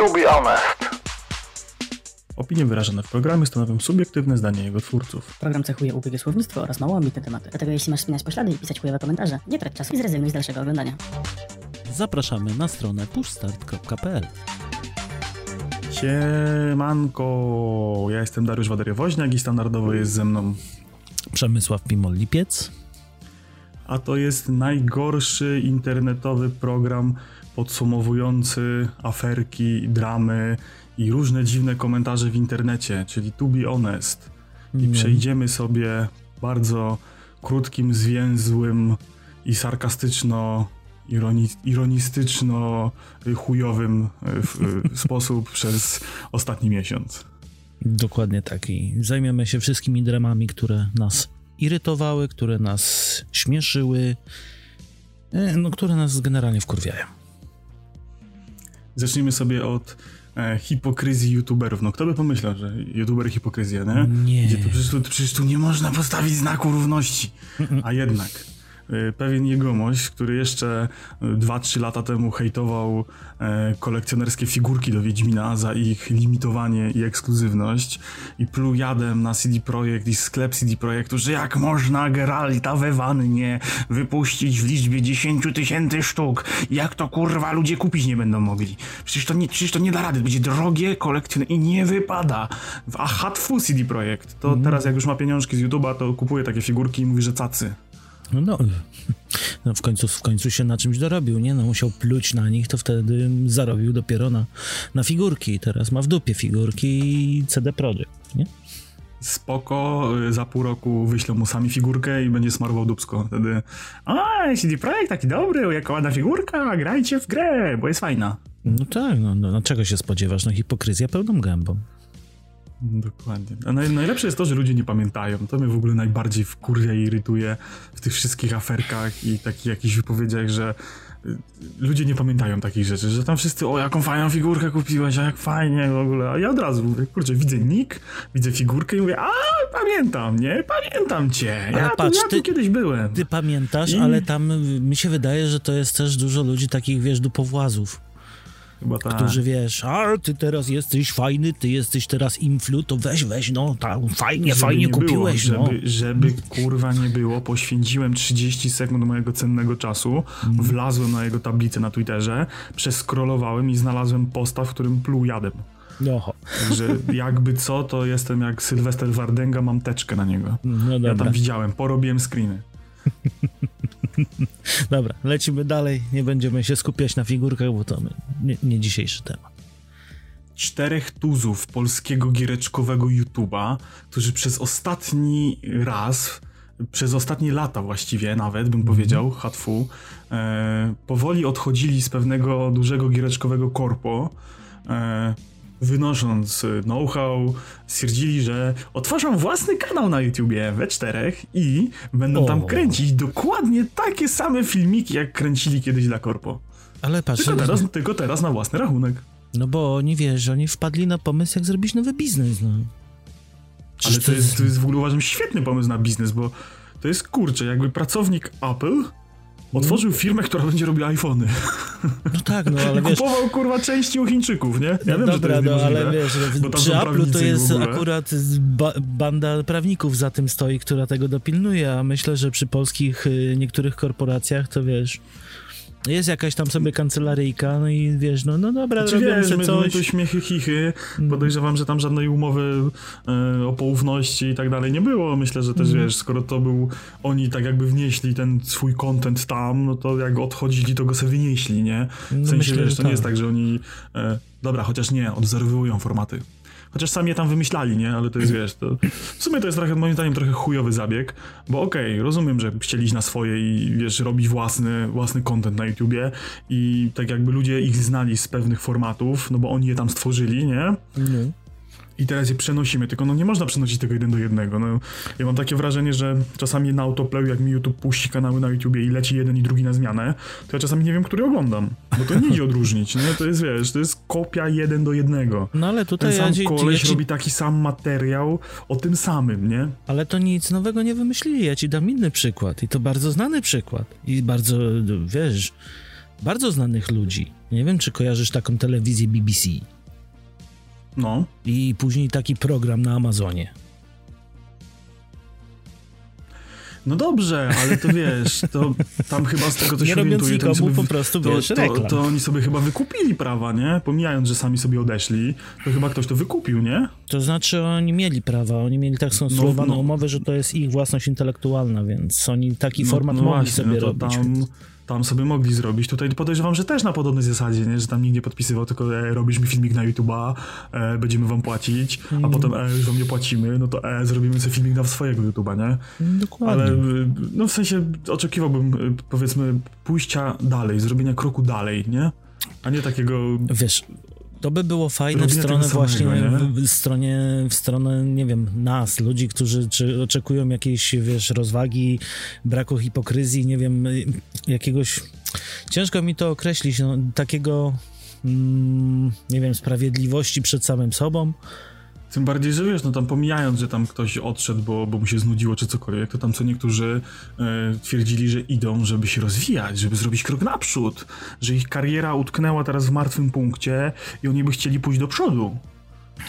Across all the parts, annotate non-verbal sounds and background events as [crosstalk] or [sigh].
To be honest. Opinie wyrażone w programie stanowią subiektywne zdanie jego twórców. Program cechuje ubiegie słownictwo oraz mało ambitne tematy. Dlatego jeśli masz spinać poślady i pisać chujowe komentarze, nie trać czasu i zrezygnuj z dalszego oglądania. Zapraszamy na stronę pushstart.pl. Siemanko, ja jestem Dariusz Wadery-Woźniak i standardowo jest ze mną Przemysław Pimol-Lipiec. A to jest najgorszy internetowy program podsumowujący aferki, dramy i różne dziwne komentarze w internecie, czyli To Be Honest. I Mm. przejdziemy sobie bardzo krótkim, zwięzłym i sarkastyczno ironi- ironistyczno y, chujowym y, w, y, [laughs] sposób przez ostatni miesiąc. Dokładnie tak. I zajmiemy się wszystkimi dramami, które nas irytowały, które nas śmieszyły, e, no, które nas generalnie wkurwiają. Zacznijmy sobie od e, hipokryzji youtuberów. No kto by pomyślał, że youtuber hipokryzja, nie? Nie. Gdzie to przecież, tu, przecież tu nie można postawić znaku równości. A jednak pewien jegomość, który jeszcze e, 2-3 lata temu hejtował e, kolekcjonerskie figurki do Wiedźmina za ich limitowanie i ekskluzywność i pluł jadem na CD Projekt i sklep CD Projektu, że jak można Geralta we wannie wypuścić w liczbie 10 tysięcy sztuk, jak to kurwa ludzie kupić nie będą mogli. Przecież to nie, przecież to nie da rady, będzie drogie, kolekcjoner i nie wypada. A hatfu CD Projekt, to teraz jak już ma pieniążki z YouTube'a, to kupuje takie figurki i mówi, że cacy. No, no, [laughs] no w, końcu, w końcu się na czymś dorobił, nie? No musiał pluć na nich, to wtedy zarobił dopiero na, na figurki. Teraz ma w dupie figurki i CD Projekt, nie? Spoko, y, za pół roku wyślą mu sami figurkę i będzie smarował dubsko. Wtedy, a CD Projekt taki dobry, jaka ładna figurka, grajcie w grę, bo jest fajna. No tak, no, no, no czego się spodziewasz? No hipokryzja pełną gębą. Dokładnie. A naj, najlepsze jest to, że ludzie nie pamiętają. To mnie w ogóle najbardziej wkurwia i irytuje w tych wszystkich aferkach i takich jakichś wypowiedziach, że y, ludzie nie pamiętają takich rzeczy, że tam wszyscy, o jaką fajną figurkę kupiłeś, a jak fajnie w ogóle. A ja od razu mówię, kurczę, widzę nick, widzę figurkę i mówię, a pamiętam, nie? Pamiętam cię. Ale Ja, patrz, tu, ja ty- tu kiedyś byłem. Ty pamiętasz, I- ale tam y, mi się wydaje, że to jest też dużo ludzi takich, wiesz, dupowłazów, Chyba tak. którzy, wiesz, a ty teraz jesteś fajny, ty jesteś teraz influ, to weź, weź, no, tam fajnie, Żeby fajnie nie kupiłeś, było, no. żeby, kurwa nie było, poświęciłem 30 sekund mojego cennego czasu, Mhm. wlazłem na jego tablicę na Twitterze, przeskrolowałem i znalazłem posta, w którym pluł jadem. No, Także jakby co, to jestem jak Sylwester Wardenga, mam teczkę na niego. no Ja tam widziałem, porobiłem screeny. [laughs] dobra, lecimy dalej, nie będziemy się skupiać na figurkach, bo to nie, nie dzisiejszy temat. czterech tuzów polskiego giereczkowego YouTube'a, którzy przez ostatni raz, przez ostatnie lata właściwie nawet, bym powiedział, hatfu, e, powoli odchodzili z pewnego dużego giereczkowego korpo, e, wynosząc know-how, stwierdzili, że otworzą własny kanał na YouTubie we czterech i będą tam O. kręcić dokładnie takie same filmiki, jak kręcili kiedyś dla korpo. Ale patrz, Tylko teraz, tylko teraz na własny rachunek. no bo oni, wiesz, oni wpadli na pomysł, jak zrobić nowy biznes, no. Ale to jest, to jest w ogóle uważam świetny pomysł na biznes, bo to jest kurczę, jakby pracownik Apple otworzył firmę, która będzie robiła iPhony. No tak, no ale [laughs] wiesz, kupował kurwa części u Chińczyków, nie? Ja no wiem, że to dobra, jest no ale wiesz, przy Apple'u to jest akurat ba banda prawników za tym stoi, która tego dopilnuje, a myślę, że przy polskich y, niektórych korporacjach to wiesz, jest jakaś tam sobie kancelaryjka, no i wiesz, no, no dobra, Czy robią wiesz, my, my coś. Mm. tu śmiechy, chichy, podejrzewam, że tam żadnej umowy e, o poufności i tak dalej nie było. Myślę, że też Mm. wiesz, skoro to był, oni tak jakby wnieśli ten swój content tam, no to jak odchodzili, to go sobie wynieśli, nie? W No sensie, myślę, wiesz, że to nie tak. jest tak, że oni, e, dobra, chociaż nie, odwzorowują formaty. Chociaż sami je tam wymyślali, nie? Ale to jest, wiesz, to w sumie to jest trochę, moim zdaniem, trochę chujowy zabieg, bo okej, rozumiem, że chcieli iść na swoje i, wiesz, robić własny, własny content na YouTubie i tak jakby ludzie ich znali z pewnych formatów, no bo oni je tam stworzyli, nie? No. I teraz je przenosimy, tylko no nie można przenosić tego jeden do jednego. No, ja mam takie wrażenie, że czasami na autoplay, jak mi YouTube puści kanały na YouTubie i leci jeden i drugi na zmianę, to ja czasami nie wiem, który oglądam. Bo to nie idzie odróżnić, nie? To jest, wiesz, to jest kopia jeden do jednego. No ale Ten tutaj sam ja ci, koleś ja ci, robi taki sam materiał o tym samym, nie? ale to nic nowego nie wymyślili, ja ci dam inny przykład i to bardzo znany przykład i bardzo, wiesz, bardzo znanych ludzi. Nie wiem, czy kojarzysz taką telewizję BBC. No. I później taki program na Amazonie. No dobrze, ale to wiesz, to tam chyba z tego nie się robiąc orientuję, to, sobie, po prostu, to, wiesz, to, to oni sobie chyba wykupili prawa, nie? Pomijając, że sami sobie odeszli, to chyba ktoś to wykupił, nie? To znaczy oni mieli prawa, oni mieli tak skonstruowaną No, no. umowę, że to jest ich własność intelektualna, więc oni taki No, format no mogli właśnie, sobie no to robić. Tam, tam sobie mogli zrobić. Tutaj podejrzewam, że też na podobnej zasadzie, nie? że tam nikt nie podpisywał, tylko e, robisz mi filmik na YouTube'a, e, będziemy wam płacić, a Mm. potem e, już wam nie płacimy, no to e, zrobimy sobie filmik na swojego YouTube'a, nie? Dokładnie. Ale y, no w sensie oczekiwałbym y, powiedzmy pójścia dalej, zrobienia kroku dalej, nie? A nie takiego Wiesz, to by było fajne w stronę samego, właśnie, nie? w, w, stronie, w stronę, nie wiem, nas, ludzi, którzy czy oczekują jakiejś, wiesz, rozwagi, braku hipokryzji, nie wiem, jakiegoś, ciężko mi to określić, no, takiego, mm, nie wiem, sprawiedliwości przed samym sobą. Tym bardziej, że wiesz, no tam pomijając, że tam ktoś odszedł, bo, bo mu się znudziło czy cokolwiek, to tam co niektórzy e, twierdzili, że idą, żeby się rozwijać, żeby zrobić krok naprzód, że ich kariera utknęła teraz w martwym punkcie i oni by chcieli pójść do przodu.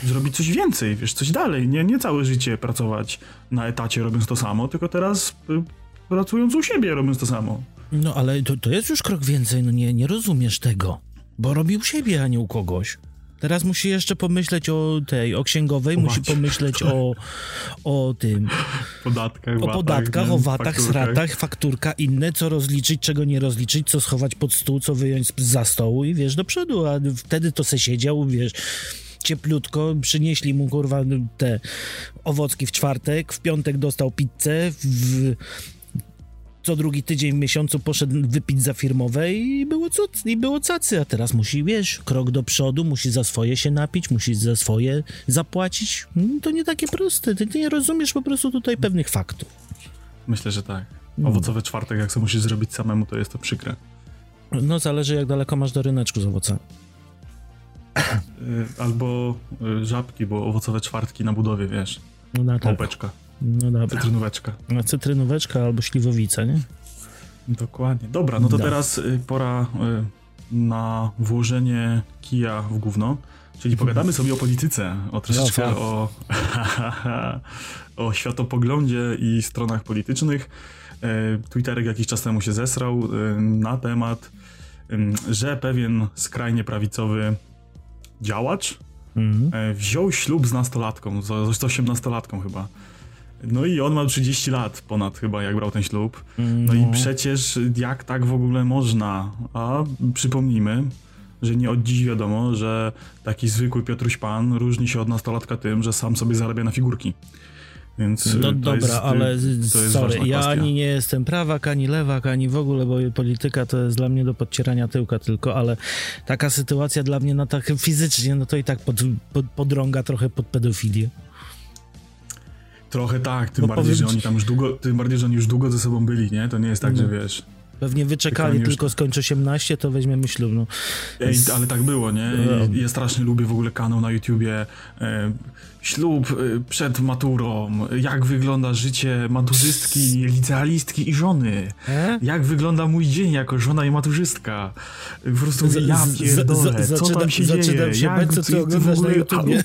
Zrobić coś więcej, wiesz, coś dalej, nie, nie całe życie pracować na etacie robiąc to samo, tylko teraz y, pracując u siebie robiąc to samo. No ale to, to jest już krok więcej, no nie, nie rozumiesz tego, bo robi u siebie, a nie u kogoś. Teraz musi jeszcze pomyśleć o tej, o księgowej, musi pomyśleć o, o tym, Podatkach, o watach, podatkach, nie? o watach, Fakturkach. sratach, fakturka, inne, co rozliczyć, czego nie rozliczyć, co schować pod stół, co wyjąć z- za stołu i wiesz, do przodu, a wtedy to se siedział, wiesz, cieplutko, przynieśli mu, kurwa, te owocki w czwartek, w piątek dostał pizzę, w co drugi tydzień w miesiącu poszedł wypić za firmowe i było, co, i było cacy, a teraz musi, wiesz, krok do przodu, musi za swoje się napić, musi za swoje zapłacić. Mm, To nie takie proste, ty nie rozumiesz po prostu tutaj pewnych faktów. Myślę, że tak. Mm. Owocowy czwartek, jak sobie musisz zrobić samemu, to jest to przykre. No zależy jak daleko masz do ryneczku z owocami. [clears throat] Y, Albo y, żabki, bo owocowe czwartki na budowie, wiesz. No, tak. Małpeczka, no dobra. cytrynóweczka. A cytrynóweczka albo śliwowica, nie? Dokładnie. Dobra, no to Da. teraz y, pora y, na włożenie kija w gówno. Czyli pogadamy sobie o polityce, o troszeczkę No, o, [laughs] o światopoglądzie i stronach politycznych. Y, Twitterek jakiś czas temu się zesrał y, na temat, że pewien skrajnie prawicowy działacz Mhm. E, wziął ślub z nastolatką, z, 18-latką chyba. No i on ma 30 lat ponad chyba, jak brał ten ślub. No, i przecież jak tak w ogóle można? A przypomnijmy, że nie od dziś wiadomo, że taki zwykły Piotruś Pan różni się od nastolatka tym, że sam sobie zarabia na figurki. Więc No dobra, jest, ale sorry, ja kwestia. ani nie jestem prawak, ani lewak, ani w ogóle, bo polityka to jest dla mnie do podcierania tyłka tylko, ale taka sytuacja dla mnie, no tak fizycznie, no to i tak pod, pod, podrąga trochę pod pedofilię. Trochę tak, tym No bardziej, powiem że oni tam już długo, tym bardziej, że oni już długo ze sobą byli, nie? To nie jest tak, że No. wiesz... Pewnie wyczekali, już- tylko skończy 18, to weźmiemy ślub, no. Ej, Z- ale tak było, nie? No. Ja strasznie lubię w ogóle kanał na YouTubie. E, ślub e, przed maturą. Jak wygląda życie maturzystki, licealistki i żony. E? Jak wygląda mój dzień jako żona i maturzystka. Po prostu Z- mówię, ja z- z- pierdolę, za- co tam się zaczynam dzieje? się bać, co ty w oglądasz na YouTubie.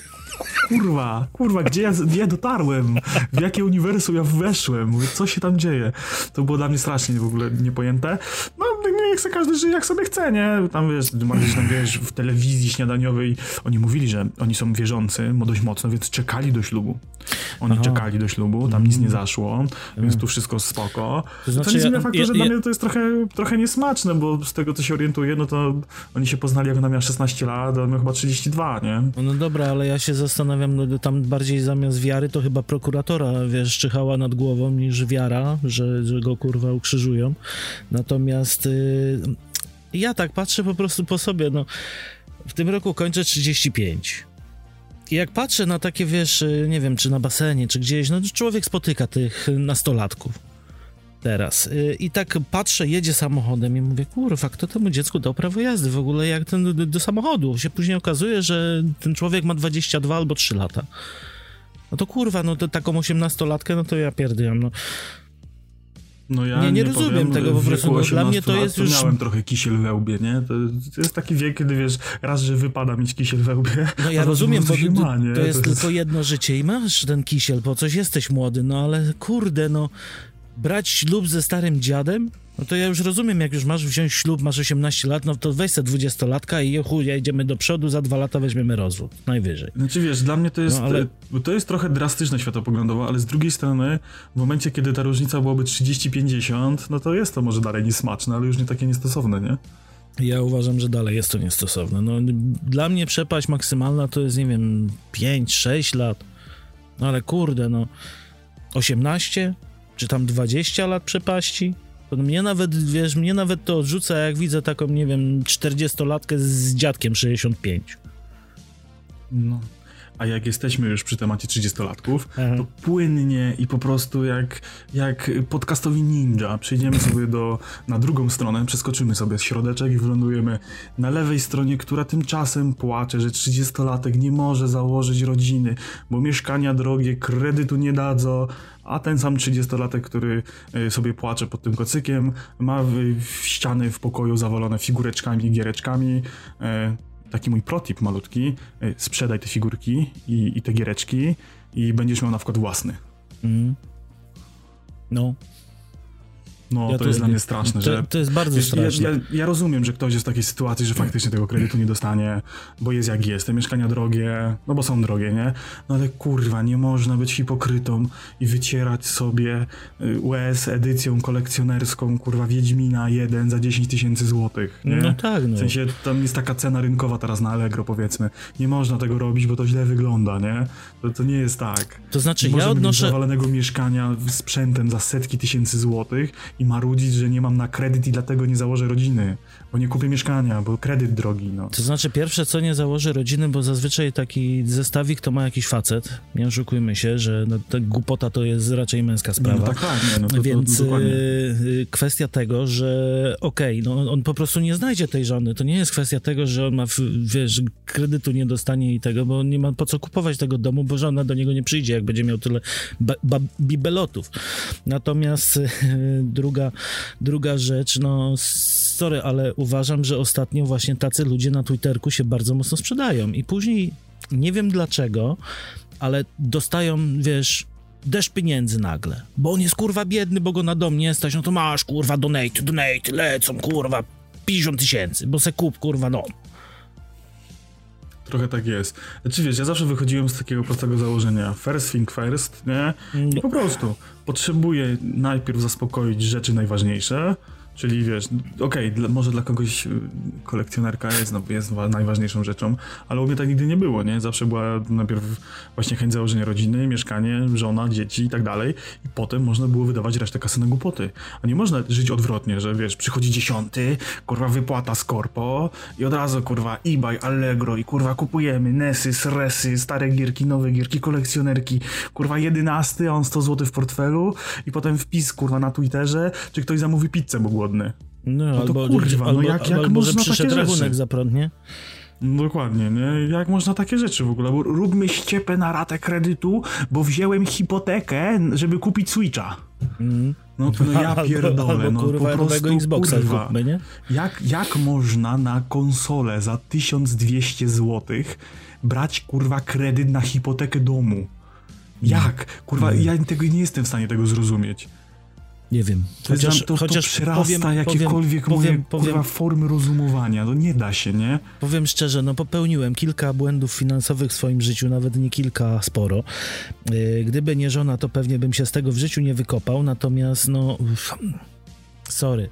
Kurwa, kurwa, gdzie ja, gdzie ja dotarłem? W jakie uniwersum ja weszłem? Co się tam dzieje? To było dla mnie strasznie w ogóle niepojęte. No, niech sobie każdy żyje jak sobie chce, nie? Tam wiesz, że tam wiesz, w telewizji śniadaniowej oni mówili, że oni są wierzący dość mocno, więc czekali do ślubu. Oni Aha. czekali do ślubu, tam nic nie zaszło, więc tu wszystko spoko. To To, znaczy, nie zmienia ja- faktu, ja- że dla ja- mnie to jest trochę, trochę niesmaczne, bo z tego, co się orientuję, no to oni się poznali, jak ona miała 16 lat, a miał chyba 32, nie? No dobra, ale ja się zastanawiam, no tam bardziej zamiast wiary to chyba prokuratora, wiesz, czyhała nad głową niż wiara, że, że go kurwa ukrzyżują. Natomiast y, ja tak patrzę po prostu po sobie, no w tym roku kończę 35. I jak patrzę na takie, wiesz, y, nie wiem, czy na basenie, czy gdzieś, no człowiek spotyka tych nastolatków teraz. Y, I tak patrzę, jedzie samochodem i mówię, kurwa, kto temu dziecku dał prawo jazdy w ogóle, jak ten do, do samochodu? Się później okazuje, że ten człowiek ma 22 albo 3 lata. No to kurwa, no to taką 18-latkę, no to ja pierdolę, no. No ja nie, nie rozumiem powiem, tego po prostu. wieku No, dla mnie to 18 jest już. miałem trochę kisiel we łbie, nie? To, to jest taki wiek, kiedy wiesz, raz, że wypada mieć kisiel we łbie, No ja rozumiem, bo to, ma, nie? to jest tylko jedno życie i masz ten kisiel, po coś jesteś młody, no ale kurde, no brać ślub ze starym dziadem? No to ja już rozumiem, jak już masz wziąć ślub, masz 18 lat, no to weź se 20-latka i chuj, jedziemy do przodu, za dwa lata weźmiemy rozwód, najwyżej. Znaczy wiesz, dla mnie to jest, No, ale- to jest trochę drastyczne światopoglądowo, ale z drugiej strony w momencie, kiedy ta różnica byłaby 30-50, no to jest to może dalej niesmaczne, ale już nie takie niestosowne, nie? Ja uważam, że dalej jest to niestosowne. No, dla mnie przepaść maksymalna to jest, nie wiem, 5-6 lat. No ale kurde, no 18 czy tam 20 lat przepaści? To mnie nawet, wiesz, mnie nawet to odrzuca, jak widzę taką, nie wiem, 40-latkę z dziadkiem 65. No. A jak jesteśmy już przy temacie 30-latków, Aha. to płynnie i po prostu jak, jak podcastowi ninja przejdziemy sobie do, na drugą stronę, przeskoczymy sobie z środeczek i wylądujemy na lewej stronie, która tymczasem płacze, że 30-latek nie może założyć rodziny, bo mieszkania drogie, kredytu nie dadzą, a ten sam 30-latek, który y, sobie płacze pod tym kocykiem, ma w, w ściany w pokoju zawalone figureczkami, giereczkami, y, taki mój protip malutki, y, sprzedaj te figurki i, i te giereczki i będziesz miał na własny. Mhm. No, No, Ja to tu- jest dla mnie straszne, to, że... to jest bardzo Wiesz, ja, straszne. ja, ja rozumiem, że ktoś jest w takiej sytuacji, że faktycznie tego kredytu nie dostanie, bo jest jak jest, te mieszkania drogie, no bo są drogie, nie? No ale kurwa, nie można być hipokrytą i wycierać sobie y, łez edycją kolekcjonerską, kurwa, Wiedźmina 1 za 10 tysięcy złotych, nie? No tak, no. W sensie, tam jest taka cena rynkowa teraz na Allegro, powiedzmy. Nie można tego robić, bo to źle wygląda, nie? To, to nie jest tak. To znaczy, Nie ja odnoszę... zawalonego mieszkania sprzętem za setki tysięcy złotych i marudzić, że nie mam na kredyt i dlatego nie założę rodziny, bo nie kupię mieszkania, bo kredyt drogi, no. To znaczy, pierwsze co nie założę rodziny, bo zazwyczaj taki zestawik to ma jakiś facet. Nie oszukujmy się, że no, ta głupota to jest raczej męska Nie, sprawa. no tak, tak, nie, no to, Więc to, dokładnie. y, kwestia tego, że okej, no on po prostu nie znajdzie tej żony. To nie jest kwestia tego, że on ma, wiesz, kredytu nie dostanie i tego, bo nie ma po co kupować tego domu, bo żona do niego nie przyjdzie, jak będzie miał tyle ba- ba- bibelotów. Natomiast y, druga, druga rzecz, no sorry, ale uważam, że ostatnio właśnie tacy ludzie na Twitterku się bardzo mocno sprzedają. I później nie wiem dlaczego, ale dostają, wiesz, deszcz pieniędzy nagle, bo on jest kurwa biedny, bo go na dom nie stać, no to masz kurwa donate, donate, lecą kurwa 50 tysięcy, bo se kup kurwa dom. Trochę tak jest. Znaczy wiesz, ja zawsze wychodziłem z takiego prostego założenia. First thing first, nie? I po prostu potrzebuję najpierw zaspokoić rzeczy najważniejsze, czyli wiesz, okej, dla- może dla kogoś y, kolekcjonerka jest, no, jest wa- najważniejszą rzeczą, ale u mnie tak nigdy nie było, nie? Zawsze była najpierw właśnie chęć założenia rodziny, mieszkanie, żona, dzieci i tak dalej i potem można było wydawać resztę kasy na głupoty. A nie można żyć odwrotnie, że wiesz, przychodzi dziesiąty, kurwa wypłata z korpo i od razu kurwa eBay, Allegro i kurwa kupujemy Nesy, Sresy, stare gierki, nowe gierki, kolekcjonerki, kurwa jedenasty, a on 100 zł w portfelu i potem wpis kurwa na Twitterze, czy ktoś zamówi pizzę, bo głodny. No, to kurwa, no albo, jak- jak albo że można przyszedł takie rachunek za prąd, nie? No Dokładnie, nie? Jak można takie rzeczy w ogóle? Bo róbmy ściepę na ratę kredytu, bo wziąłem hipotekę, żeby kupić Switcha. No to no ja [laughs] Albo- pierdolę, albo, no kurwa, po prostu, Xboxa kurwa. kupmy, nie? Jak, jak można na konsolę za 1200 zł brać, kurwa, kredyt na hipotekę domu? Jak? Kurwa, ja tego nie jestem w stanie tego zrozumieć. Nie wiem. Chociaż, to, chociaż to przerasta powiem, jakiekolwiek powiem, moje, powiem, kurwa, formy rozumowania. No nie da się, nie? Powiem szczerze, no popełniłem kilka błędów finansowych w swoim życiu, nawet nie kilka, sporo. Yy, Gdyby nie żona, to pewnie bym się z tego w życiu nie wykopał, natomiast no... Sorry.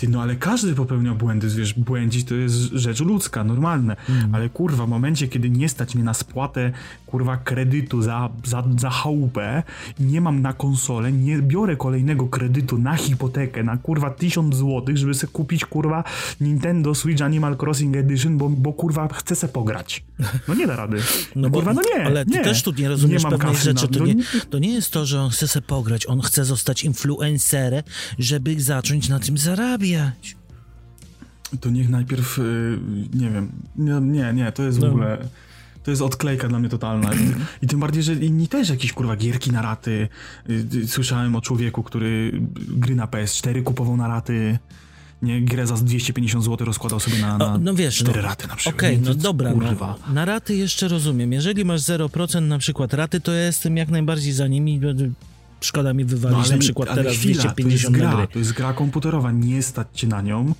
Ty, no ale każdy popełnia błędy, wiesz, błędzić to jest rzecz ludzka, normalne, Mm. ale kurwa, w momencie, kiedy nie stać mnie na spłatę, kurwa, kredytu za, za, za chałupę, nie mam na konsolę, nie biorę kolejnego kredytu na hipotekę, na kurwa 1000 złotych, żeby sobie kupić, kurwa, Nintendo Switch Animal Crossing Edition, bo, bo kurwa, chcę se pograć. No nie da rady. No, kurwa, no nie, Ale ty nie. też tu nie rozumiesz mam pewnej rzeczy. Na, To nie, to nie jest to, że on chce se pograć, on chce zostać influencerem, żeby zacząć na tym zarabiać. To niech najpierw, y, nie wiem, nie, nie, nie to jest w No. ogóle... To jest odklejka dla mnie totalna. I, I tym bardziej, że inni też jakieś kurwa gierki na raty. Y, y, Słyszałem o człowieku, który gry na PS4 kupował na raty. Nie, grę za 250 zł rozkładał sobie na, na O, no wiesz, 4 no, raty na przykład. Okej, Nie, no dobra, Kurwa. no, na raty jeszcze rozumiem. Jeżeli masz 0% na przykład raty, to ja jestem jak najbardziej za nimi. Szkoda mi wywalić na przykład teraz chwila, 250 to jest gra, to jest gra komputerowa, nie stać cię na nią.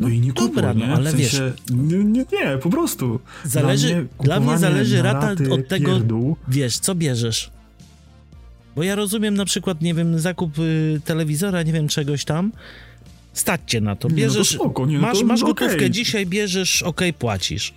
No i nie kupuj, dobra, no nie? ale w sensie, Nie, nie, nie, po prostu. Zależy, dla mnie, kupowanie zależy na rata od tego, pierdół, wiesz, co bierzesz. Bo ja rozumiem na przykład, nie wiem, zakup y, telewizora, nie wiem, czegoś tam. Stać cię na to. Nie, no to Bierzesz, spoko, nie, no masz, to masz gotówkę, dzisiaj bierzesz, okej, płacisz.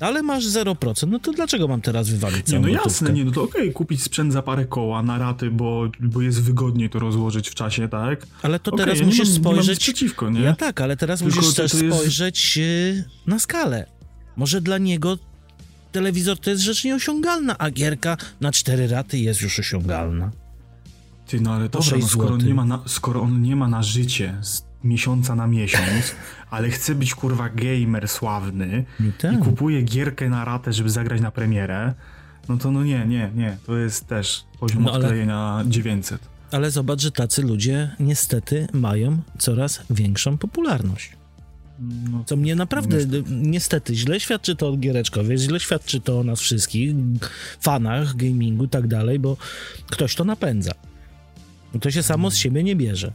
Ale masz 0%, no to dlaczego mam teraz wywalić Nie, całą no gotówkę? jasne, nie, no to okej, kupić sprzęt za parę koła na raty, bo, bo jest wygodniej to rozłożyć w czasie, tak? Ale to Okej, teraz ja nie musisz Nie mam spojrzeć... przeciwko, nie? Ja tak, ale teraz Tylko musisz też jest- spojrzeć y, na skalę. Może dla niego telewizor to jest rzecz nieosiągalna, a gierka na cztery raty jest już osiągalna. Ty, no ale dobra, no, skoro, on nie ma na, skoro on nie ma na życie z miesiąca na miesiąc, ale chce być kurwa gamer sławny i tak. kupuje gierkę na ratę, żeby zagrać na premierę, no to no nie, nie, nie, to jest też poziom No ale- odklejenia 900. Ale zobacz, że tacy ludzie niestety mają coraz większą popularność. No, Co mnie naprawdę d- niestety źle świadczy to o giereczkowie, źle świadczy to o nas wszystkich, fanach gamingu i tak dalej, bo ktoś to napędza. To się samo z siebie nie bierze.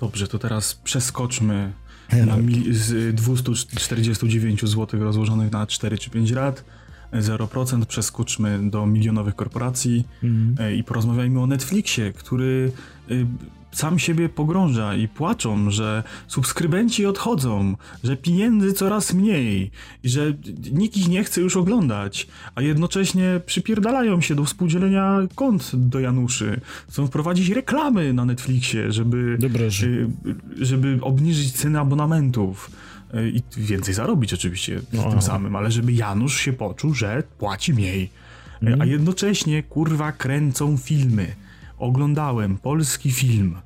Dobrze, to teraz przeskoczmy na mil- z 249 zł rozłożonych na 4 czy 5 lat, 0%, przeskoczmy do milionowych korporacji. E, i porozmawiajmy o Netflixie, który y, sam siebie pogrąża i płaczą, że subskrybenci odchodzą, że pieniędzy coraz mniej i że nikt ich nie chce już oglądać, a jednocześnie przypierdalają się do współdzielenia kont do Januszy. Chcą wprowadzić reklamy na Netflixie, żeby, y, żeby obniżyć ceny abonamentów. y, I więcej zarobić oczywiście No. tym samym, ale żeby Janusz się poczuł, że płaci mniej. Mhm. A jednocześnie kurwa kręcą filmy. Oglądałem polski film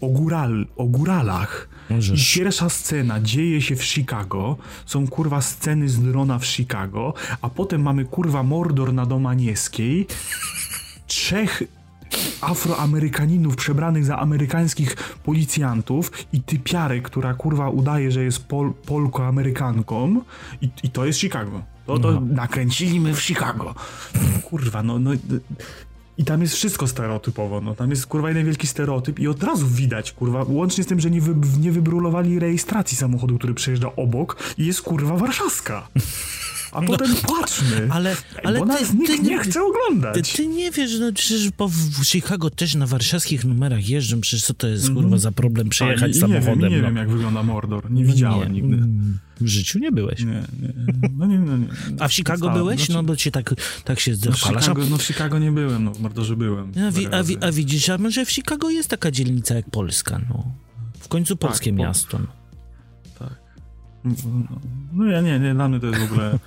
o, góral, o góralach. I Możesz. pierwsza scena dzieje się w Chicago. Są kurwa sceny z drona w Chicago, a potem mamy kurwa Mordor na Domanieskiej. Trzech afroamerykaninów przebranych za amerykańskich policjantów i typiarę, która kurwa udaje, że jest pol, polko-amerykanką i, i to jest Chicago. To, to nakręcili my w Chicago. Kurwa, no, no i tam jest wszystko stereotypowo, no tam jest kurwa jeden wielki stereotyp i od razu widać, kurwa, łącznie z tym, że nie, wy, nie wybrulowali rejestracji samochodu, który przejeżdża obok i jest kurwa warszawska. A potem płaczmy, Ale, ale bo nas nikt nie chce Ty, oglądać. ty nie wiesz, no przecież po, w Chicago też na warszawskich numerach jeżdżą, przecież co to jest kurwa za problem przejechać A, i- samochodem? Nie wiem, nie no. wiem jak wygląda Mordor, nie widziałem nie, nigdy. mm, W życiu nie byłeś. Nie, nie, no nie, no nie. [laughs] A w Chicago A, byłeś? znaczy- No bo cię tak, tak się No zachwalasz. Chicago, no w Chicago nie byłem, no w Mordorze byłem. A, wi, a, wi, a widzisz, a może w Chicago jest taka dzielnica jak Polska, no. W końcu polskie po- miasto. No. No, ja nie, nie, dla mnie to jest w ogóle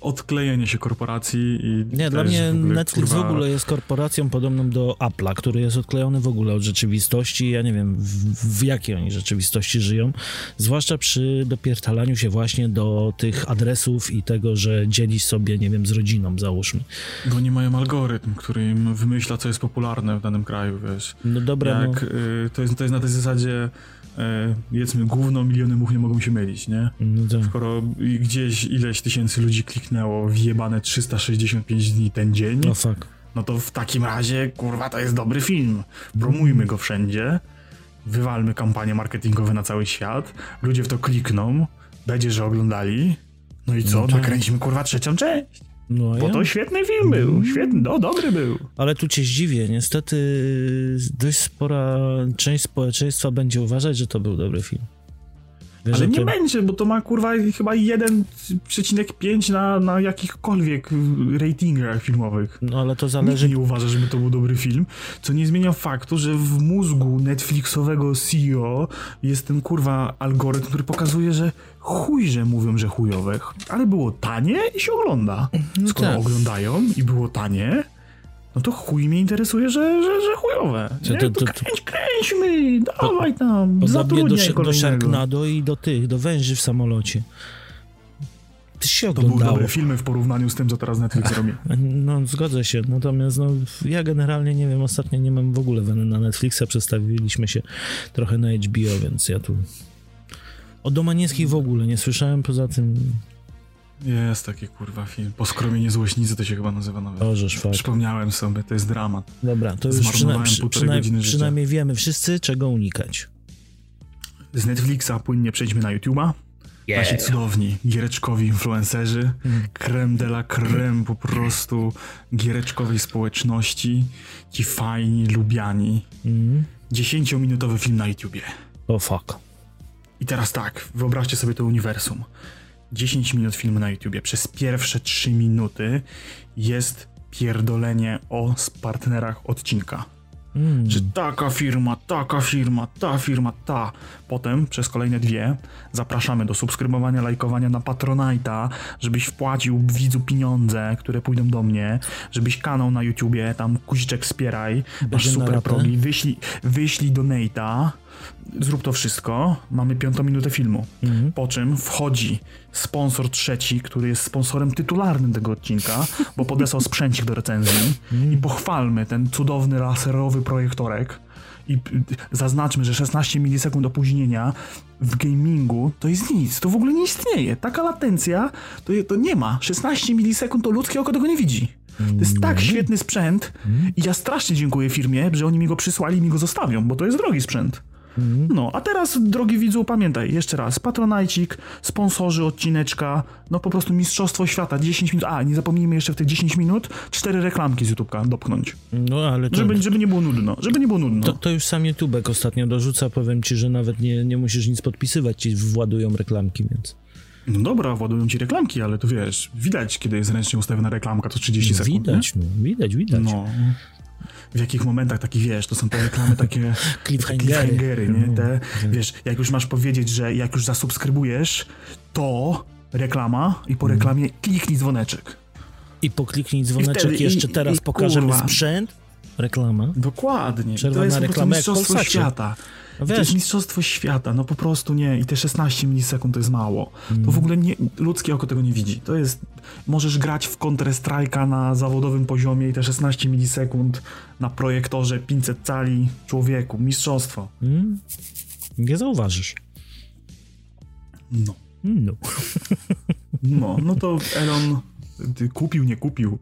odklejenie się korporacji i Nie, dla mnie w ogóle, Netflix kurwa, w ogóle jest korporacją podobną do Apple'a, który jest odklejony w ogóle od rzeczywistości. Ja nie wiem, w, w jakiej oni rzeczywistości żyją. Zwłaszcza przy dopiertalaniu się właśnie do tych adresów i tego, że dzielisz sobie, nie wiem, z rodziną, załóżmy. Bo nie mają algorytm, który im wymyśla, co jest popularne w danym kraju, wiesz. No dobra, Jak, no. y, to, jest, to jest na tej zasadzie, y, jedzmy gówno, miliony much nie mogą się mylić, nie? no to, Skoro gdzieś ileś tysięcy ludzi kliknęło wjebane 365 dni ten dzień, no fuck. no to w takim razie, kurwa, to jest dobry film. Promujmy go wszędzie, wywalmy kampanie marketingowe na cały świat, ludzie w to klikną, będzie, że oglądali, no i co, No tak. nakręcimy, kurwa, trzecią część. No, Bo ja... to świetny film był, świetny, no dobry był. Ale tu cię zdziwię. Niestety dość spora część społeczeństwa będzie uważać, że to był dobry film. Wiesz Ale nie będzie, bo to ma kurwa chyba 1,5 na, na jakichkolwiek ratingach filmowych. No ale to Nikt zależy... nie uważa, żeby to był dobry film, co nie zmienia faktu, że w mózgu Netflixowego CEO jest ten kurwa algorytm, który pokazuje, że chuj, że mówią, że chujowe, ale było tanie i się ogląda. Skoro tak. oglądają i było tanie, no to chuj mnie interesuje, że, że, że chujowe. Nie? to- To, to- to- kręć, kręćmy, dawaj tam, do, zatrudniaj do kolejnego. Sharknado i do tych, do węży w samolocie. ty się To były oglądało. dobre filmy w porównaniu z tym, co teraz Netflix robi. No, zgodzę się. Natomiast no, ja generalnie nie wiem, ostatnio nie mam w ogóle weny na Netflixa, przestawiliśmy się trochę na HBO, więc ja tu... O Domaniewskiej w ogóle nie słyszałem, poza tym... Jest taki kurwa film. Po skromieniu złośnicy to się chyba nazywa nawet. Ożesz, fakt. Przypomniałem sobie, to jest dramat. Dobra, to już Zmarnowałem przyna- przy, półtorej przyna- godziny życia. przynajmniej wiemy wszyscy, czego unikać. Z Netflixa płynnie przejdźmy na YouTube'a. Nasi cudowni, giereczkowi influencerzy, creme de la creme po prostu giereczkowej społeczności, ci fajni, lubiani. Mm. 10-minutowy film na YouTubie. O fuck. I teraz tak, wyobraźcie sobie to uniwersum. 10 minut filmu na YouTubie. Przez pierwsze 3 minuty jest pierdolenie o z partnerach odcinka. Mm. Że taka firma, taka firma, ta firma, ta. Potem przez kolejne dwie zapraszamy do subskrybowania, lajkowania na Patronite'a, żebyś wpłacił widzu pieniądze, które pójdą do mnie, żebyś kanał na YouTubie, tam kuziczek wspieraj, masz Będzie na super progi, wyślij, wyślij donate'a, zrób to wszystko, mamy piątą minutę filmu. Mhm. Po czym wchodzi sponsor trzeci, który jest sponsorem tytularnym tego odcinka, bo podesłał [laughs] sprzęcik do recenzji i pochwalmy ten cudowny laserowy projektorek i zaznaczmy, że 16 milisekund opóźnienia w gamingu to jest nic, to w ogóle nie istnieje. Taka latencja to, to nie ma. 16 milisekund to ludzkie oko tego nie widzi. To jest tak świetny sprzęt i ja strasznie dziękuję firmie, że oni mi go przysłali i mi go zostawią, bo to jest drogi sprzęt. No, a teraz, drogi widzu, pamiętaj, jeszcze raz, Patronajcik, sponsorzy odcineczka, no po prostu Mistrzostwo Świata, 10 minut, a nie zapomnijmy jeszcze w tych 10 minut, cztery reklamki z YouTube'ka dopchnąć, No ale to, żeby, żeby nie było nudno, żeby nie było nudno. to, to już sam YouTubek ostatnio dorzuca, powiem ci, że nawet nie, nie musisz nic podpisywać, ci władują reklamki, więc... No dobra, władują ci reklamki, ale to wiesz, widać, kiedy jest ręcznie ustawiona reklamka, to 30 sekund, widać, no, widać, widać. nie? No. W jakich momentach taki, wiesz, to są te reklamy takie... [laughs] Cliffhangery. nie? No. Te, wiesz, jak już masz powiedzieć, że jak już zasubskrybujesz, to reklama i po reklamie kliknij dzwoneczek. I pokliknij dzwoneczek, wtedy- jeszcze i- teraz i pokażemy kurwa. sprzęt. Reklama. Dokładnie. Przerwa to jest po reklamę jak Polsacie. świata. No To jest wiesz, mistrzostwo świata, no po prostu nie. I te 16 milisekund to jest mało. Mm. To w ogóle nie, ludzkie oko tego nie widzi. To jest, możesz grać w Counter Strike'a na zawodowym poziomie i te 16 milisekund na projektorze 500 cali człowieku. Mistrzostwo. mm, nie zauważysz. No. No. No, no to Elon kupił, nie kupił.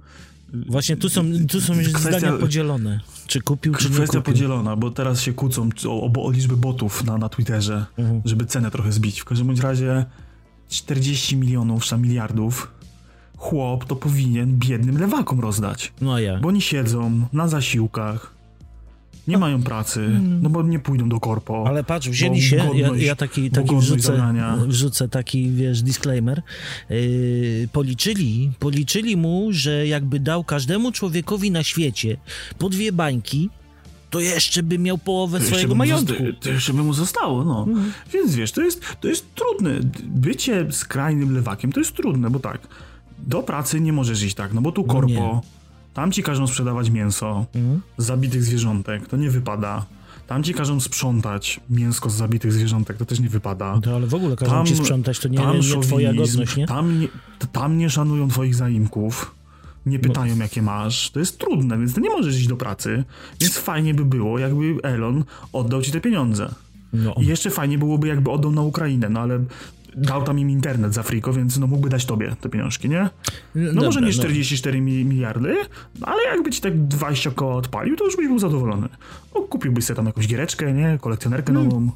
Właśnie tu są, tu są Kwestia- zdania podzielone. Czy kupił, czy nie Kwestia kupił. podzielona, bo teraz się kłócą o, o, o liczbę botów na, na Twitterze, Mhm. żeby cenę trochę zbić. W każdym bądź razie 40 milionów, czy miliardów chłop to powinien biednym lewakom rozdać. No ja. Bo oni siedzą na zasiłkach, nie mają pracy, no bo nie pójdą do korpo. Ale patrz, wzięli się, ja, godność- ja taki, bo taki godność wrzucę, wrzucę taki, wiesz, disclaimer. Yy, policzyli, policzyli mu, że jakby dał każdemu człowiekowi na świecie po dwie bańki, to jeszcze by miał połowę To swojego majątku. zosta- To jeszcze by mu zostało, no. Mhm. Więc wiesz, to jest, to jest trudne. Bycie skrajnym lewakiem to jest trudne, bo tak, do pracy nie możesz iść tak, no bo tu korpo, nie. Tam ci każą sprzedawać mięso Mhm. z zabitych zwierzątek, to nie wypada. Tam ci każą sprzątać mięsko z zabitych zwierzątek, to też nie wypada. To ale w ogóle każą ci sprzątać, to nie, nie twoja szowinizm, godność, nie? Tam nie, tam nie szanują twoich zaimków, nie pytają jakie masz. To jest trudne, więc ty nie możesz iść do pracy. Więc fajnie by było, jakby Elon oddał ci te pieniądze. No, I jeszcze fajnie byłoby, jakby oddał na Ukrainę, no ale dał tam im internet za friko, więc no mógłby dać tobie te pieniążki, nie? No Dobra, może nie no. 44 mi- miliardy, no ale jakby ci tak 20 koła odpalił, to już byś był zadowolony. No, kupiłbyś sobie tam jakąś giereczkę, nie? Kolekcjonerkę nową.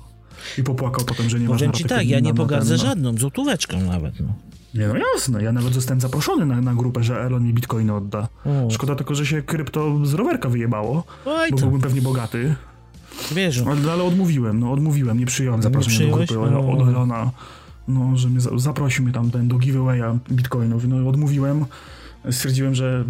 I popłakał potem, że nie masz Hmm. Powiem na ci tak, ja nie pogardzę ten, no. żadną, złotóweczką nawet, no. Nie, no jasne, ja nawet zostałem zaproszony na, na grupę, że Elon mi bitcoiny odda. O. Szkoda tylko, że się krypto z rowerka wyjebało, Oj bo byłbym pewnie bogaty. wiesz, no. Ale, ale odmówiłem, no odmówiłem, nie przyjąłem zaproszenia do grupy od, od O. Elona. No, że mnie za, zaprosił mnie tam ten do giveawaya bitcoinów, no odmówiłem. Stwierdziłem, że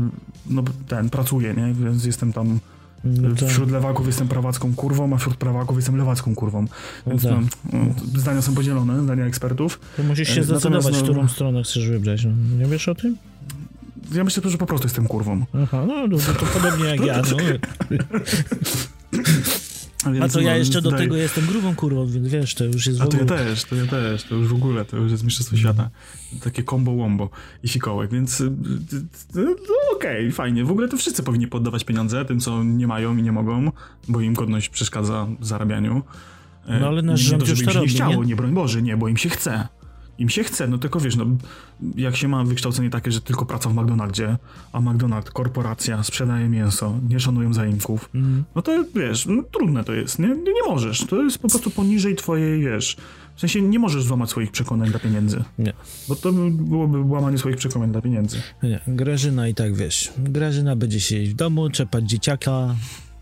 no, ten, pracuję, nie, więc jestem tam no to, Wśród lewaków jestem prawacką kurwą, a wśród prawaków jestem lewacką kurwą. Więc tak. no, no, zdania są podzielone, zdania ekspertów. to musisz się e, zdecydować, no- którą stronę chcesz wybrać. No. Nie wiesz o tym? Ja myślę, że po prostu jestem kurwą. Aha, no to, to podobnie jak ja, no. [laughs] Więc A to ja no, jeszcze do tutaj- tego jestem grubą kurwą, więc wiesz, to już jest w A to ja ogóle... też, to ja też, to już w ogóle, to już jest Mistrzostwo Świata. Takie combo wombo i fikołek, więc y, y, y, no okej, fajnie. W ogóle to wszyscy powinni poddawać pieniądze tym, co nie mają i nie mogą, bo im godność przeszkadza w zarabianiu. E, No ale nasz nie rząd to, żeby już to robi, nie chciało, nie? nie? broń Boże, nie, bo im się chce. Im się chce, no tylko wiesz, no jak się ma wykształcenie takie, że tylko praca w McDonaldzie, a McDonald, korporacja, sprzedaje mięso, nie szanują zaimków, Mhm. no to wiesz, no, trudne to jest, nie? nie? Możesz, to jest po prostu poniżej twojej, wiesz, w sensie nie możesz złamać swoich przekonań dla pieniędzy, Nie. bo to by- byłoby łamanie swoich przekonań dla pieniędzy. Nie, Grażyna i tak wiesz. Grażyna będzie siedzieć w domu, czepać dzieciaka.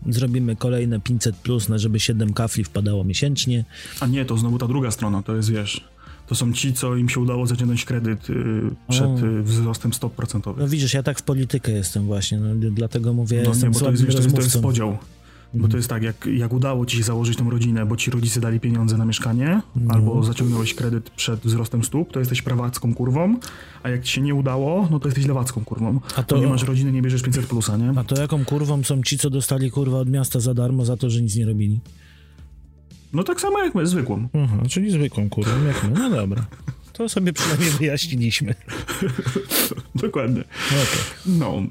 Zrobimy kolejne 500 plus, na żeby 7 kafli wpadało miesięcznie. A nie, to znowu ta druga strona, to jest, wiesz, to są ci, co im się udało zaciągnąć kredyt y, przed O. y, wzrostem stóp procentowych. No widzisz, ja tak w politykę jestem właśnie, no, dlatego mówię, No jestem nie, bo to jest, to jest, to jest podział. Bo to jest tak, jak, jak udało ci się założyć tą rodzinę, bo ci rodzice dali pieniądze na mieszkanie, No. albo zaciągnąłeś kredyt przed wzrostem stóp, to jesteś prawacką kurwą, a jak ci się nie udało, no to jesteś lewacką kurwą. A to- to nie masz rodziny, nie bierzesz 500 plusa, nie? A to jaką kurwą są ci, co dostali kurwa od miasta za darmo za to, że nic nie robili? No tak samo jak my, zwykłą. Aha, czyli zwykłą kurwą, jak my. No dobra. To sobie przynajmniej [laughs] wyjaśniliśmy. [laughs] Dokładnie. Okej. No.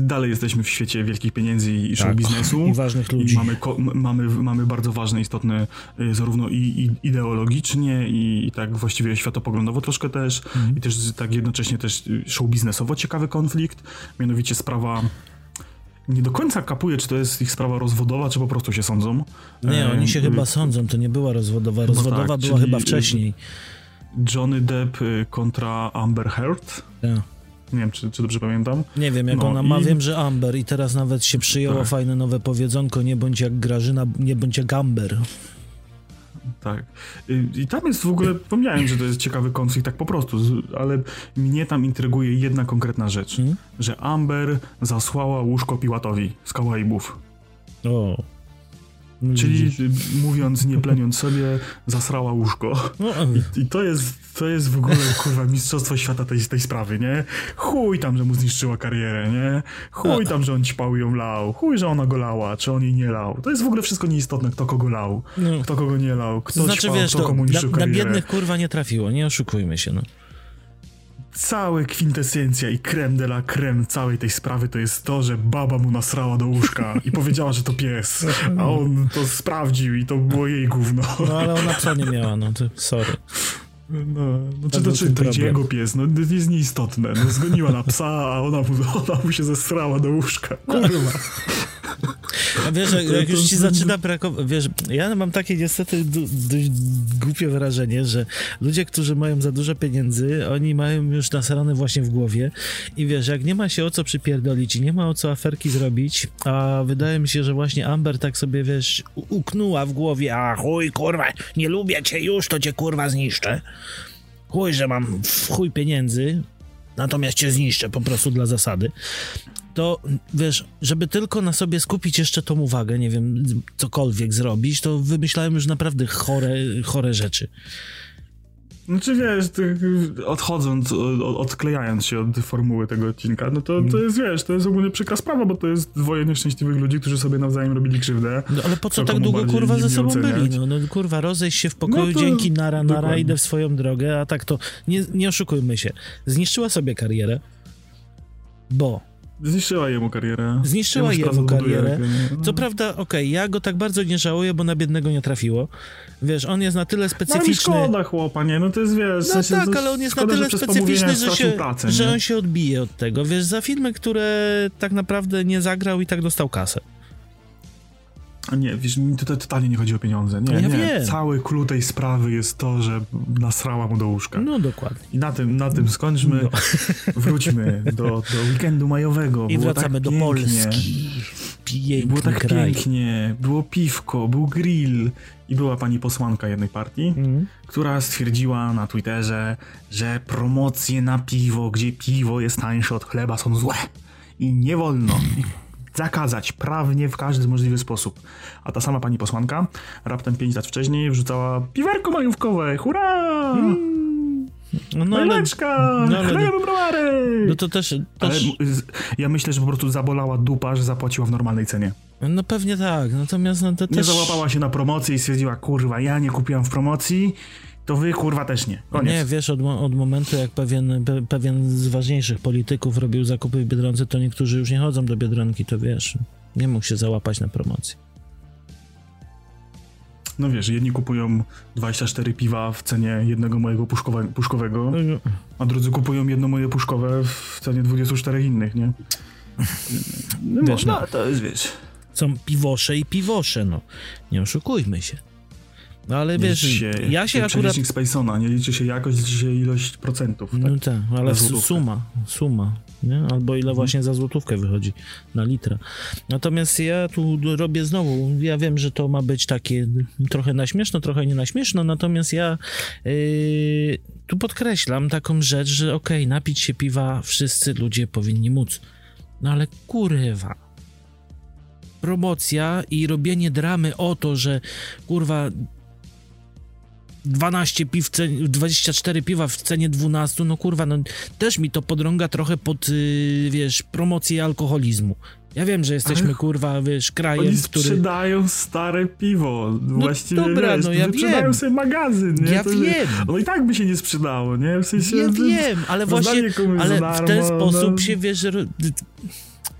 Dalej jesteśmy w świecie wielkich pieniędzy i show Tak. biznesu. I ważnych ludzi. I mamy, mamy, mamy bardzo ważne, istotne y, zarówno i, i ideologicznie i, i tak właściwie światopoglądowo troszkę też Mhm. i też tak jednocześnie też y, show biznesowo ciekawy konflikt, mianowicie sprawa nie do końca kapuje, czy to jest ich sprawa rozwodowa, czy po prostu się sądzą. Nie, E, oni się chyba sądzą, to nie była rozwodowa. Rozwodowa tak, była chyba y, wcześniej. Johnny Depp y, kontra Amber Heard. Tak. Nie wiem, czy, czy dobrze pamiętam. Nie wiem, jak No ona ma, i- wiem, że Amber i teraz nawet się przyjęło Tak. fajne nowe powiedzonko, nie bądź jak Grażyna, nie bądź jak Amber. Tak. I tam jest w ogóle, pomniałem, że to jest ciekawy konflikt tak po prostu, ale mnie tam intryguje jedna konkretna rzecz, Hmm? że Amber zasłała łóżko Piłatowi z Kałaibów. O. Czyli Widzisz? y, mówiąc, nie pleniąc sobie, zasrała łóżko. No, I, I to jest, to jest w ogóle, kurwa, mistrzostwo świata tej, tej sprawy, nie? Chuj tam, że mu zniszczyła karierę, nie? Chuj tam, że on ćpał i ją lał. Chuj, że ona go lała, czy on jej nie lał. To jest w ogóle wszystko nieistotne, kto kogo lał, no. kto kogo nie lał, kto To znaczy, ćpał, wiesz, kto to komu na, niszczył na karierę. biednych kurwa nie trafiło, nie oszukujmy się, no. Całe kwintesencja i creme de la creme całej tej sprawy to jest to, że baba mu nasrała do łóżka i powiedziała, że to pies, a on to sprawdził i to było jej gówno. No ale ona psa nie miała, no to sorry. No, no czy to, czy to jest problem. jego pies? No to jest nieistotne. No, zgoniła na psa, a ona mu, [laughs] ona mu się zesrała do łóżka. Kurwa. A wiesz, jak, jak już ci zaczyna brakować, wiesz, ja mam takie niestety dość głupie wrażenie, że ludzie, którzy mają za dużo pieniędzy, oni mają już nasrane właśnie w głowie i wiesz, jak nie ma się o co przypierdolić i nie ma o co aferki zrobić, a wydaje mi się, że właśnie Amber tak sobie, wiesz, u- uknęła w głowie, a chuj, kurwa, nie lubię cię już, to cię kurwa zniszczę. Chuj, że mam chuj pieniędzy, natomiast cię zniszczę po prostu dla zasady to wiesz, żeby tylko na sobie skupić jeszcze tą uwagę, nie wiem, cokolwiek zrobić, to wymyślałem już naprawdę chore, chore rzeczy. Znaczy wiesz, ty, odchodząc, od, odklejając się od formuły tego odcinka, no to, to jest, wiesz, to jest ogólnie przykra sprawa, bo to jest dwoje nieszczęśliwych ludzi, którzy sobie nawzajem robili krzywdę. No ale po co tak długo kurwa ze sobą oceniać? byli? No, no kurwa, rozejść się w pokoju, No to- dzięki, nara, nara, dokładnie. idę w swoją drogę, a tak to nie, nie oszukujmy się. Zniszczyła sobie karierę, bo Zniszczyła jemu karierę. Zniszczyła jemu odbuduję, karierę. no. co prawda, okej, ja go tak bardzo nie żałuję, bo na biednego nie trafiło. Wiesz, on jest na tyle No specyficzny. szkoda chłopa, nie? No to jest, wiesz... No sensie, tak, to ale on jest na szkoda, tyle przez specyficzny, że, się, pracę, że on się odbije od tego. Wiesz, za filmy, które tak naprawdę nie zagrał i tak dostał kasę. A nie, wiesz, mi tutaj totalnie nie chodzi o pieniądze. Nie, Ja nie. wiem. Cały clue tej sprawy jest to, że nasrała mu do łóżka. No dokładnie. I na tym, na tym skończmy. [laughs] Wróćmy do, do weekendu majowego. I Było wracamy tak do pięknie. Polski. Piękny Było tak kraj. pięknie, było piwko, był grill i była pani posłanka jednej partii, Mhm. która stwierdziła na Twitterze, że promocje na piwo, gdzie piwo jest tańsze od chleba są złe i nie wolno zakazać prawnie w każdy możliwy sposób. A ta sama pani posłanka raptem 5 lat wcześniej wrzucała piwerko majówkowe, hurra! No, No, ale, no, ale- no to też, też ja myślę, że po prostu zabolała dupa, że zapłaciła w normalnej cenie. no pewnie tak, natomiast no to Nie też... załapała się na promocji i stwierdziła, kurwa, ja nie kupiłam w promocji, to wy, kurwa, też nie. Koniec. Nie, wiesz, od, od momentu jak pewien, pe, pewien z ważniejszych polityków robił zakupy w Biedronce, to niektórzy już nie chodzą do Biedronki, to wiesz, nie mógł się załapać na promocję. No wiesz, jedni kupują 24 piwa w cenie jednego mojego puszkowe, puszkowego, a drudzy kupują jedno moje puszkowe w cenie 24 innych, nie? No, Wiesz, no, no. to jest, wiesz... Są piwosze i piwosze, no. Nie oszukujmy się. No ale Nie wiesz, się ja się akurat... Spacona, nie liczy się jakość, liczy się ilość procentów. Tak? No tak, ale suma, suma, nie? Albo ile właśnie za złotówkę wychodzi na litra. Natomiast ja tu robię znowu, ja wiem, że to ma być takie trochę na śmieszno, trochę nie na śmieszno, natomiast ja yy, tu podkreślam taką rzecz, że okej, napić się piwa wszyscy ludzie powinni móc. No ale kurwa, promocja i robienie dramy o to, że kurwa 12 piw, w cenie, 24 piwa w cenie 12, no kurwa, no też mi to podrąga trochę pod, yy, wiesz, promocję alkoholizmu. Ja wiem, że jesteśmy, Ale kurwa, wiesz, krajem, Oni który... sprzedają stare piwo. Właściwie dobra, wiesz, no ja wyprzedają wiem. sobie magazyn, nie? Ja To- wiem. No i tak by się nie sprzedało, nie? W sensie... Ja to- wiem, ale właśnie, ale w ten darmo, sposób no. się, wiesz,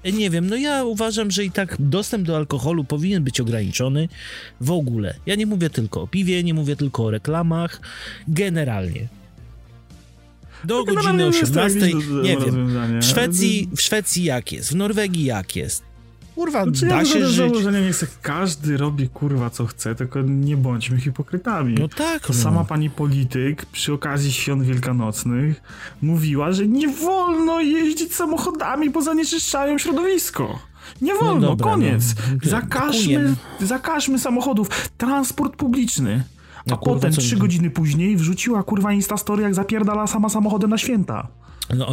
Nie wiem, no ja uważam, że i tak dostęp do alkoholu powinien być ograniczony w ogóle. Ja nie mówię tylko o piwie, nie mówię tylko o reklamach, generalnie. Do godziny Generalnie jest to 18, jakieś do- nie wiem, w Szwecji, w Szwecji jak jest, w Norwegii jak jest. Kurwa, Znaczy, da ja się żyć. założeniem nie chcę, każdy robi kurwa co chce, tylko nie bądźmy hipokrytami. No tak, To no. sama pani polityk przy okazji świąt wielkanocnych mówiła, że nie wolno jeździć samochodami, bo zanieczyszczają środowisko. Nie wolno, No dobra, koniec. no. Zakażmy, zakażmy samochodów. Transport publiczny. A No kurwa, potem, trzy godziny później, wrzuciła kurwa Instastory, jak zapierdala sama samochodem na święta. No,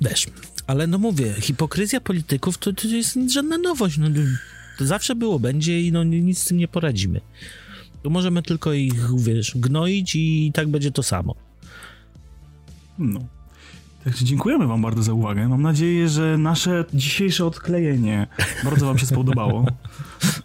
wiesz, ale no mówię, hipokryzja polityków to, to jest żadna nowość. No, to zawsze było, będzie i no, nic z tym nie poradzimy. Tu możemy tylko ich, wiesz, gnoić i tak będzie to samo. No. Także dziękujemy wam bardzo za uwagę. Mam nadzieję, że nasze dzisiejsze odklejenie bardzo wam się spodobało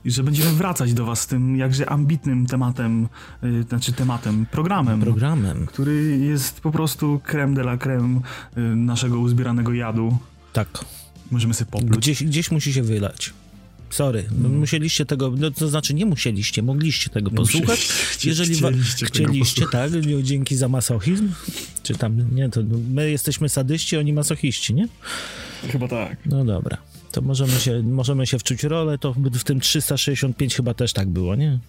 i że będziemy wracać do was z tym jakże ambitnym tematem, y, znaczy tematem, programem, Programem. który jest po prostu creme de la creme y, naszego uzbieranego jadu. Tak. Możemy sobie popluć. Gdzieś, gdzieś musi się wylać. Sorry, no, musieliście tego, no, to znaczy nie musieliście, mogliście tego posłuchać. Musieliście, Jeżeli chcieliście chcieliście, posłuchać. tak, no, dzięki za masochizm. Czy tam, nie, to no, my jesteśmy sadyści, oni masochiści, nie? Chyba tak. No dobra. To możemy się, możemy się wczuć rolę, to w tym 365 chyba też tak było, nie?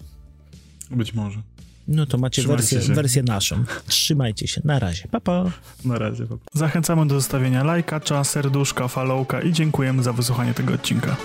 Być może. No to macie Trzymajcie wersję, się. wersję naszą. Trzymajcie się. Na razie. Pa, pa. Na razie. Zachęcamy do zostawienia lajka, serduszka, followka i dziękujemy za wysłuchanie tego odcinka.